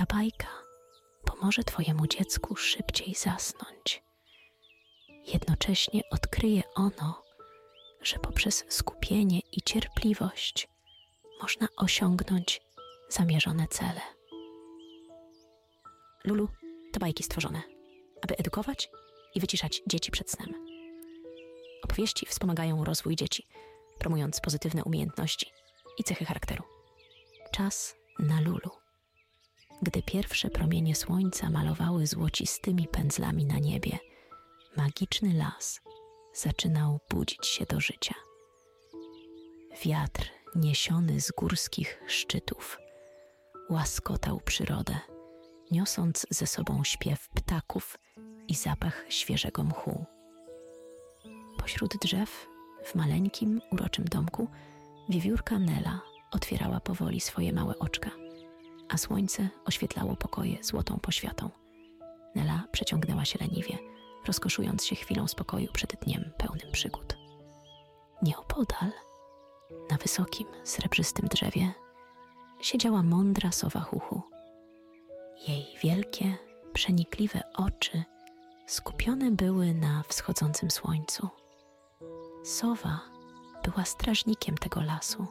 Ta bajka pomoże Twojemu dziecku szybciej zasnąć. Jednocześnie odkryje ono, że poprzez skupienie i cierpliwość można osiągnąć zamierzone cele. Lulu, to bajki stworzone, aby edukować i wyciszać dzieci przed snem. Opowieści wspomagają rozwój dzieci, promując pozytywne umiejętności i cechy charakteru. Czas na Lulu. Gdy pierwsze promienie słońca malowały złocistymi pędzlami na niebie, magiczny las zaczynał budzić się do życia. Wiatr niesiony z górskich szczytów łaskotał przyrodę, niosąc ze sobą śpiew ptaków i zapach świeżego mchu. Pośród drzew, w maleńkim, uroczym domku, wiewiórka Nela otwierała powoli swoje małe oczka, a słońce oświetlało pokoje złotą poświatą. Nela przeciągnęła się leniwie, rozkoszując się chwilą spokoju przed dniem pełnym przygód. Nieopodal, na wysokim, srebrzystym drzewie, siedziała mądra sowa huchu. Jej wielkie, przenikliwe oczy skupione były na wschodzącym słońcu. Sowa była strażnikiem tego lasu,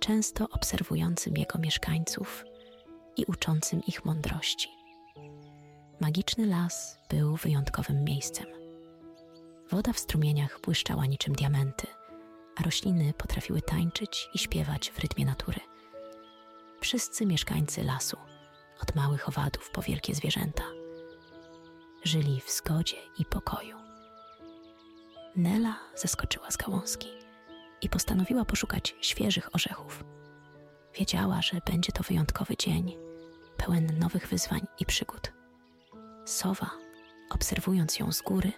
często obserwującym jego mieszkańców i uczącym ich mądrości. Magiczny las był wyjątkowym miejscem. Woda w strumieniach błyszczała niczym diamenty, a rośliny potrafiły tańczyć i śpiewać w rytmie natury. Wszyscy mieszkańcy lasu, od małych owadów po wielkie zwierzęta, żyli w zgodzie i pokoju. Nela zeskoczyła z gałązki i postanowiła poszukać świeżych orzechów. Wiedziała, że będzie to wyjątkowy dzień, pełen nowych wyzwań i przygód. Sowa, obserwując ją z góry,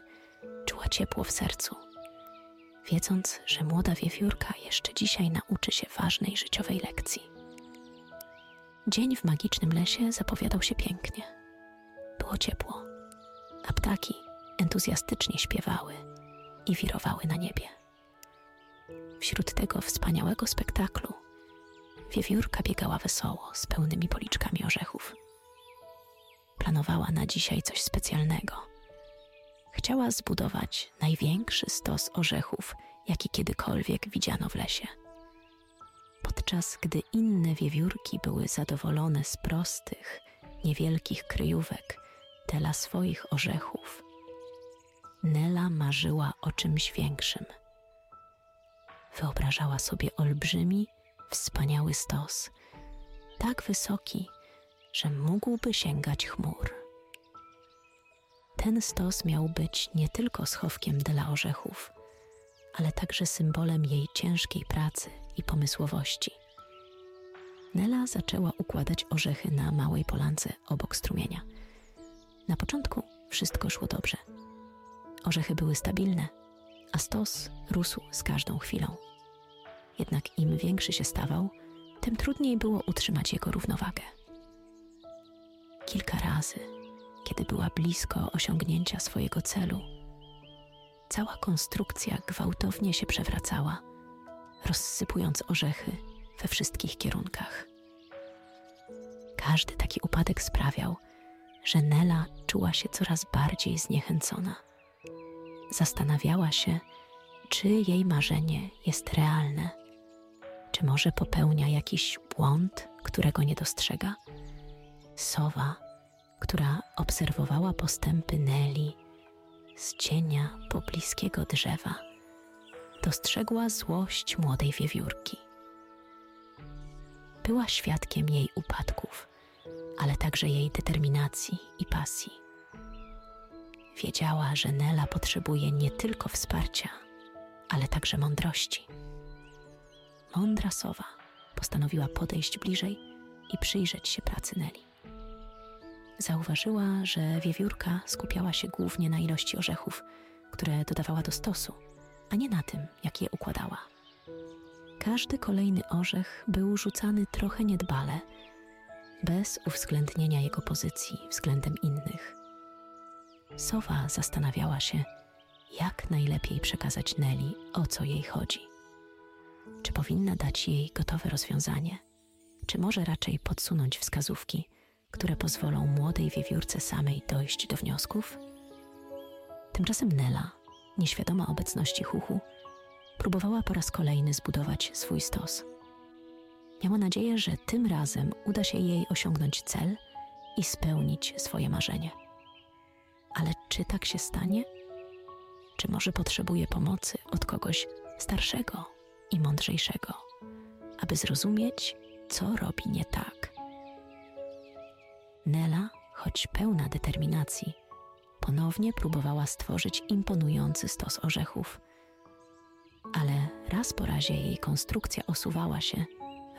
czuła ciepło w sercu, wiedząc, że młoda wiewiórka jeszcze dzisiaj nauczy się ważnej życiowej lekcji. Dzień w magicznym lesie zapowiadał się pięknie. Było ciepło, a ptaki entuzjastycznie śpiewały i wirowały na niebie. Wśród tego wspaniałego spektaklu wiewiórka biegała wesoło z pełnymi policzkami orzechów. Planowała na dzisiaj coś specjalnego. Chciała zbudować największy stos orzechów, jaki kiedykolwiek widziano w lesie. Podczas gdy inne wiewiórki były zadowolone z prostych, niewielkich kryjówek, tela swoich orzechów, Nela marzyła o czymś większym. Wyobrażała sobie olbrzymi, wspaniały stos, tak wysoki, że mógłby sięgać chmur. Ten stos miał być nie tylko schowkiem dla orzechów, ale także symbolem jej ciężkiej pracy i pomysłowości. Nela zaczęła układać orzechy na małej polance obok strumienia. Na początku wszystko szło dobrze. Orzechy były stabilne, a stos rósł z każdą chwilą. Jednak im większy się stawał, tym trudniej było utrzymać jego równowagę. Kilka razy, kiedy była blisko osiągnięcia swojego celu, cała konstrukcja gwałtownie się przewracała, rozsypując orzechy we wszystkich kierunkach. Każdy taki upadek sprawiał, że Nela czuła się coraz bardziej zniechęcona. Zastanawiała się, czy jej marzenie jest realne, czy może popełnia jakiś błąd, którego nie dostrzega. Sowa, która obserwowała postępy Neli z cienia pobliskiego drzewa, dostrzegła złość młodej wiewiórki. Była świadkiem jej upadków, ale także jej determinacji i pasji. Wiedziała, że Nela potrzebuje nie tylko wsparcia, ale także mądrości. Mądra sowa postanowiła podejść bliżej i przyjrzeć się pracy Neli. Zauważyła, że wiewiórka skupiała się głównie na ilości orzechów, które dodawała do stosu, a nie na tym, jak je układała. Każdy kolejny orzech był rzucany trochę niedbale, bez uwzględnienia jego pozycji względem innych. Sowa zastanawiała się, jak najlepiej przekazać Nelly, o co jej chodzi. Czy powinna dać jej gotowe rozwiązanie, czy może raczej podsunąć wskazówki, które pozwolą młodej wiewiórce samej dojść do wniosków? Tymczasem Nela, nieświadoma obecności Huchu, próbowała po raz kolejny zbudować swój stos. Miała nadzieję, że tym razem uda się jej osiągnąć cel i spełnić swoje marzenie. Ale czy tak się stanie? Czy może potrzebuje pomocy od kogoś starszego i mądrzejszego, aby zrozumieć, co robi nie tak? Nela, choć pełna determinacji, ponownie próbowała stworzyć imponujący stos orzechów. Ale raz po razie jej konstrukcja osuwała się,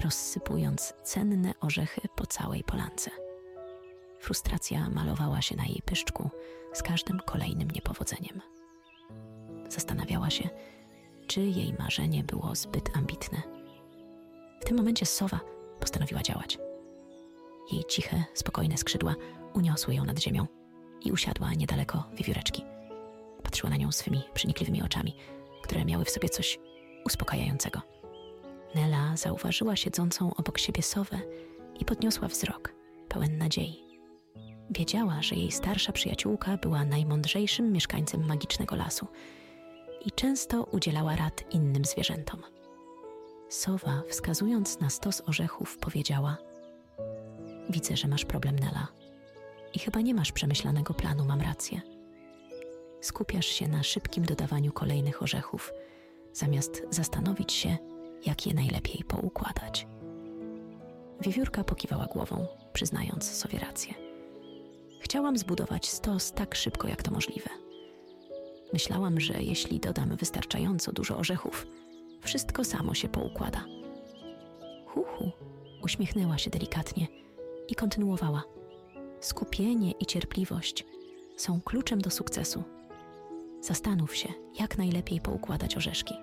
rozsypując cenne orzechy po całej polance. Frustracja malowała się na jej pyszczku z każdym kolejnym niepowodzeniem. Zastanawiała się, czy jej marzenie było zbyt ambitne. W tym momencie sowa postanowiła działać. Jej ciche, spokojne skrzydła uniosły ją nad ziemią i usiadła niedaleko wiewióreczki. Patrzyła na nią swymi przenikliwymi oczami, które miały w sobie coś uspokajającego. Nela zauważyła siedzącą obok siebie sowę i podniosła wzrok, pełen nadziei. Wiedziała, że jej starsza przyjaciółka była najmądrzejszym mieszkańcem magicznego lasu i często udzielała rad innym zwierzętom. Sowa, wskazując na stos orzechów, powiedziała: Widzę, że masz problem, Nela. I chyba nie masz przemyślanego planu, mam rację. Skupiasz się na szybkim dodawaniu kolejnych orzechów, zamiast zastanowić się, jak je najlepiej poukładać. Wiewiórka pokiwała głową, przyznając sobie rację. Chciałam zbudować stos tak szybko, jak to możliwe. Myślałam, że jeśli dodam wystarczająco dużo orzechów, wszystko samo się poukłada. Huhu, uśmiechnęła się delikatnie i kontynuowała. Skupienie i cierpliwość są kluczem do sukcesu. Zastanów się, jak najlepiej poukładać orzeszki.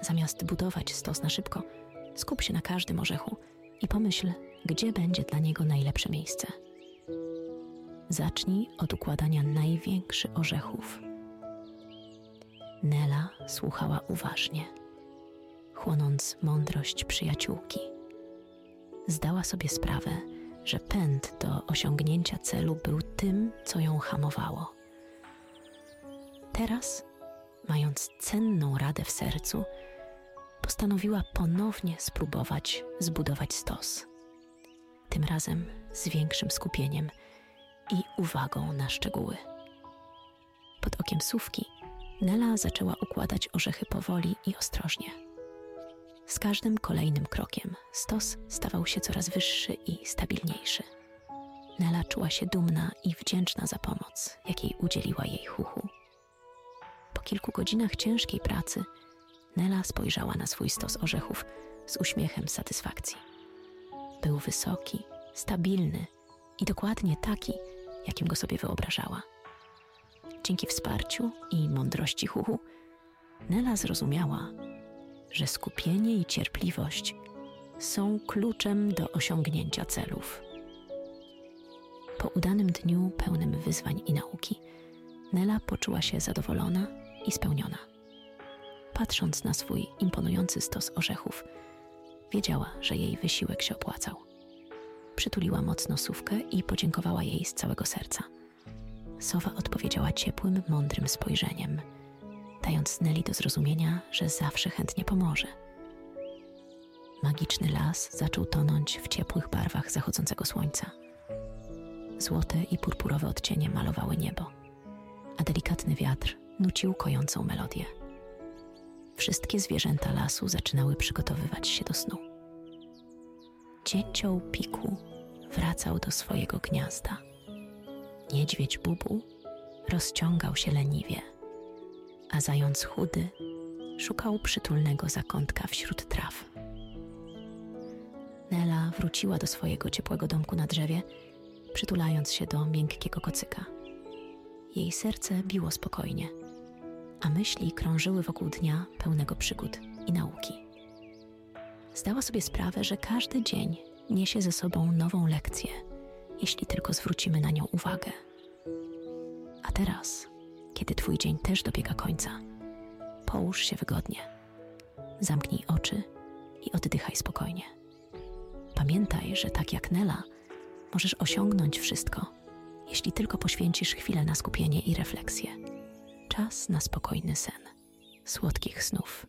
Zamiast budować stos na szybko, skup się na każdym orzechu i pomyśl, gdzie będzie dla niego najlepsze miejsce. Zacznij od układania największych orzechów. Nela słuchała uważnie, chłonąc mądrość przyjaciółki. Zdała sobie sprawę, że pęd do osiągnięcia celu był tym, co ją hamowało. Teraz, mając cenną radę w sercu, postanowiła ponownie spróbować zbudować stos. Tym razem z większym skupieniem i uwagą na szczegóły. Pod okiem sówki Nela zaczęła układać orzechy powoli i ostrożnie. Z każdym kolejnym krokiem stos stawał się coraz wyższy i stabilniejszy. Nela czuła się dumna i wdzięczna za pomoc, jakiej udzieliła jej Huchu. Po kilku godzinach ciężkiej pracy Nela spojrzała na swój stos orzechów z uśmiechem satysfakcji. Był wysoki, stabilny i dokładnie taki, jakim go sobie wyobrażała. Dzięki wsparciu i mądrości Huchu, Nela zrozumiała, że skupienie i cierpliwość są kluczem do osiągnięcia celów. Po udanym dniu pełnym wyzwań i nauki, Nela poczuła się zadowolona i spełniona. Patrząc na swój imponujący stos orzechów, wiedziała, że jej wysiłek się opłacał. Przytuliła mocno sówkę i podziękowała jej z całego serca. Sowa odpowiedziała ciepłym, mądrym spojrzeniem, dając Nelly do zrozumienia, że zawsze chętnie pomoże. Magiczny las zaczął tonąć w ciepłych barwach zachodzącego słońca. Złote i purpurowe odcienie malowały niebo, a delikatny wiatr nucił kojącą melodię. Wszystkie zwierzęta lasu zaczynały przygotowywać się do snu. Dzięcioł Piku wracał do swojego gniazda. Niedźwiedź Bubu rozciągał się leniwie, a zając chudy szukał przytulnego zakątka wśród traw. Nela wróciła do swojego ciepłego domku na drzewie, przytulając się do miękkiego kocyka. Jej serce biło spokojnie, a myśli krążyły wokół dnia pełnego przygód i nauki. Zdała sobie sprawę, że każdy dzień niesie ze sobą nową lekcję, jeśli tylko zwrócimy na nią uwagę. A teraz, kiedy Twój dzień też dobiega końca, połóż się wygodnie, zamknij oczy i oddychaj spokojnie. Pamiętaj, że tak jak Nela, Możesz osiągnąć wszystko, jeśli tylko poświęcisz chwilę na skupienie i refleksję. Czas na spokojny sen. Słodkich snów.